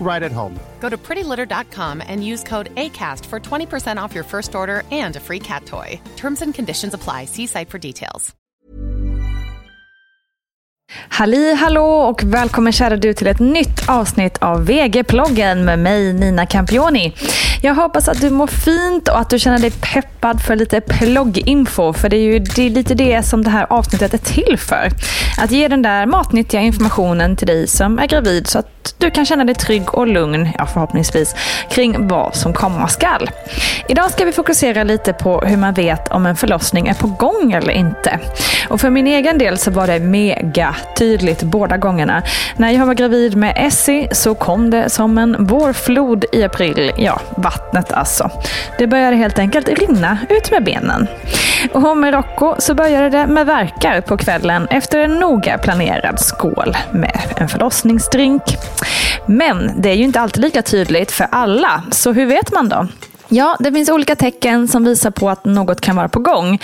right at home. Go to prettylitter.com and use code ACAST for 20% off your first order and a free cat toy. Terms and conditions apply. See site for details. Halli hallå och välkommen kära du till ett nytt avsnitt av VG-ploggen med mig Nina Campioni. Jag hoppas att du mår fint och att du känner dig peppad för lite plogginfo. För det är ju det är lite det som det här avsnittet är till för. Att ge den där matnyttiga informationen till dig som är gravid så att du kan känna dig trygg och lugn, ja förhoppningsvis, kring vad som komma skall. Idag ska vi fokusera lite på hur man vet om en förlossning är på gång eller inte. Och för min egen del så var det mega tydligt båda gångerna. När jag var gravid med Essie så kom det som en vårflod i april. Ja, vattnet alltså. Det började helt enkelt rinna ut med benen. Och med Rocco så började det med verkar på kvällen efter en noga planerad skål med en förlossningsdrink. Men det är ju inte alltid lika tydligt för alla, så hur vet man då? Ja, det finns olika tecken som visar på att något kan vara på gång.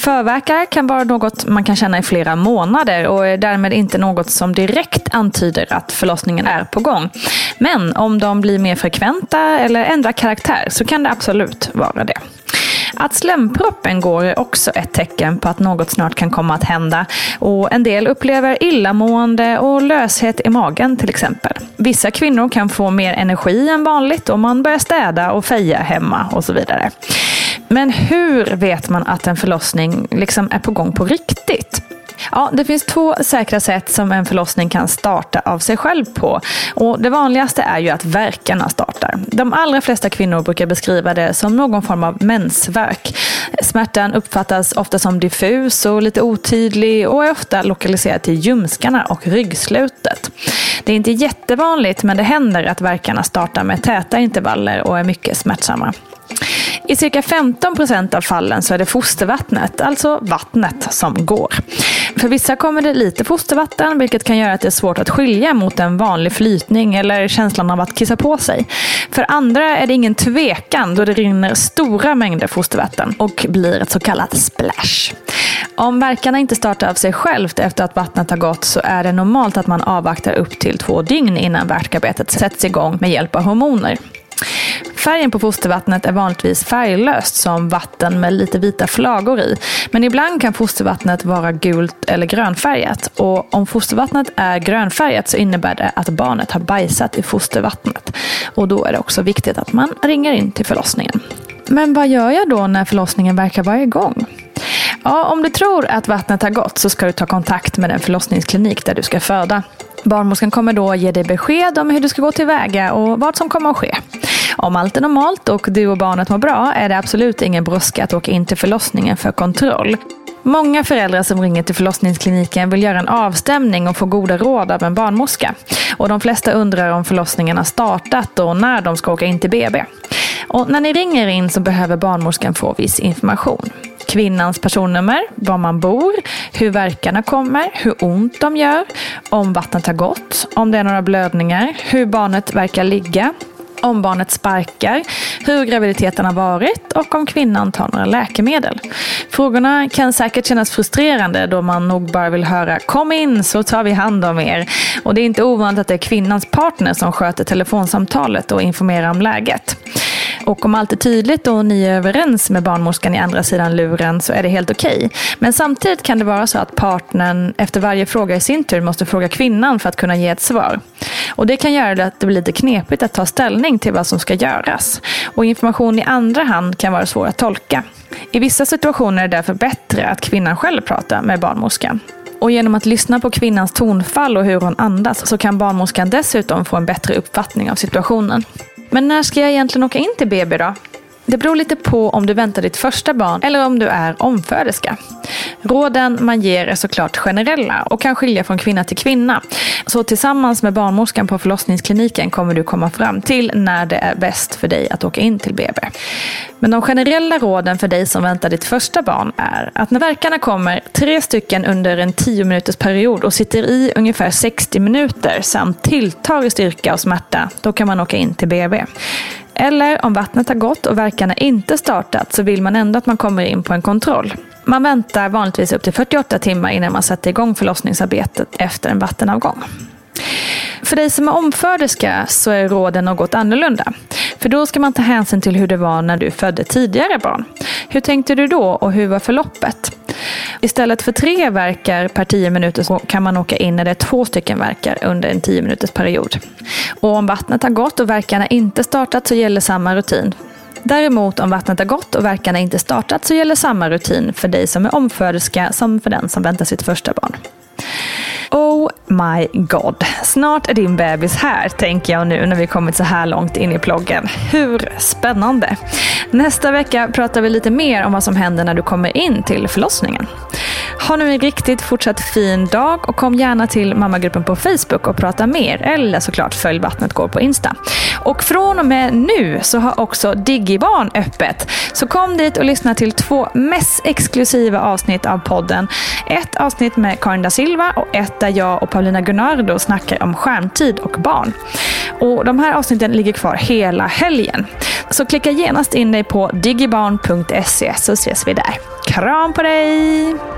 Förverkare kan vara något man kan känna i flera månader och är därmed inte något som direkt antyder att förlossningen är på gång. Men om de blir mer frekventa eller ändrar karaktär så kan det absolut vara det. Att slemproppen går är också ett tecken på att något snart kan komma att hända. Och en del upplever illamående och löshet i magen till exempel. Vissa kvinnor kan få mer energi än vanligt om man börjar städa och feja hemma och så vidare. Men hur vet man att en förlossning liksom är på gång på riktigt? Ja, det finns två säkra sätt som en förlossning kan starta av sig själv på. Och det vanligaste är ju att verkarna startar. De allra flesta kvinnor brukar beskriva det som någon form av mensvärk. Smärtan uppfattas ofta som diffus och lite otydlig och är ofta lokaliserad till ljumskarna och ryggslutet. Det är inte jättevanligt men det händer att verkarna startar med täta intervaller och är mycket smärtsamma. I cirka 15 procent av fallen så är det fostervattnet, alltså vattnet, som går. För vissa kommer det lite fostervatten, vilket kan göra att det är svårt att skilja mot en vanlig flytning eller känslan av att kissa på sig. För andra är det ingen tvekan då det rinner stora mängder fostervatten och blir ett så kallat splash. Om verkarna inte startar av sig självt efter att vattnet har gått så är det normalt att man avvaktar upp till två dygn innan värkarbetet sätts igång med hjälp av hormoner. Färgen på fostervattnet är vanligtvis färglöst som vatten med lite vita flagor i. Men ibland kan fostervattnet vara gult eller grönfärgat. Och om fostervattnet är grönfärgat så innebär det att barnet har bajsat i fostervattnet. Och då är det också viktigt att man ringer in till förlossningen. Men vad gör jag då när förlossningen verkar vara igång? Ja, om du tror att vattnet har gått så ska du ta kontakt med den förlossningsklinik där du ska föda. Barnmorskan kommer då ge dig besked om hur du ska gå tillväga och vad som kommer att ske. Om allt är normalt och du och barnet mår bra är det absolut ingen brådska att åka in till förlossningen för kontroll. Många föräldrar som ringer till förlossningskliniken vill göra en avstämning och få goda råd av en barnmorska. Och de flesta undrar om förlossningen har startat och när de ska åka in till BB. Och när ni ringer in så behöver barnmorskan få viss information kvinnans personnummer, var man bor, hur verkarna kommer, hur ont de gör, om vattnet har gått, om det är några blödningar, hur barnet verkar ligga, om barnet sparkar, hur graviditeten har varit och om kvinnan tar några läkemedel. Frågorna kan säkert kännas frustrerande då man nog bara vill höra “kom in så tar vi hand om er”. Och det är inte ovanligt att det är kvinnans partner som sköter telefonsamtalet och informerar om läget. Och om allt är tydligt och ni är överens med barnmorskan i andra sidan luren så är det helt okej. Okay. Men samtidigt kan det vara så att partnern efter varje fråga i sin tur måste fråga kvinnan för att kunna ge ett svar. Och Det kan göra det att det blir lite knepigt att ta ställning till vad som ska göras. Och information i andra hand kan vara svår att tolka. I vissa situationer är det därför bättre att kvinnan själv pratar med barnmorskan. Och genom att lyssna på kvinnans tonfall och hur hon andas så kan barnmorskan dessutom få en bättre uppfattning av situationen. Men när ska jag egentligen åka in till BB då? Det beror lite på om du väntar ditt första barn eller om du är omföderska. Råden man ger är såklart generella och kan skilja från kvinna till kvinna. Så tillsammans med barnmorskan på förlossningskliniken kommer du komma fram till när det är bäst för dig att åka in till BB. Men de generella råden för dig som väntar ditt första barn är att när verkarna kommer tre stycken under en 10 minuters period och sitter i ungefär 60 minuter samt tilltar i styrka och smärta, då kan man åka in till BB. Eller om vattnet har gått och verkarna inte startat så vill man ändå att man kommer in på en kontroll. Man väntar vanligtvis upp till 48 timmar innan man sätter igång förlossningsarbetet efter en vattenavgång. För dig som är omföderska så är råden något annorlunda. För då ska man ta hänsyn till hur det var när du födde tidigare barn. Hur tänkte du då och hur var förloppet? Istället för tre verkar per tio minuter så kan man åka in när det är två stycken verkar under en tio minuters period. Och om vattnet har gått och verkarna inte startat så gäller samma rutin. Däremot om vattnet har gått och verkarna inte startat så gäller samma rutin för dig som är omföderska som för den som väntar sitt första barn. Oh my god. Snart är din bebis här, tänker jag nu när vi kommit så här långt in i ploggen. Hur spännande! Nästa vecka pratar vi lite mer om vad som händer när du kommer in till förlossningen. Ha nu en riktigt fortsatt fin dag och kom gärna till mammagruppen på Facebook och prata mer. Eller såklart följ Vattnet går på Insta. Och från och med nu så har också Digibarn öppet. Så kom dit och lyssna till två mest exklusiva avsnitt av podden. Ett avsnitt med Karin da Silva och ett där jag och Paulina Gunnardo snackar om skärmtid och barn. Och De här avsnitten ligger kvar hela helgen. Så klicka genast in dig på digibarn.se så ses vi där. Kram på dig!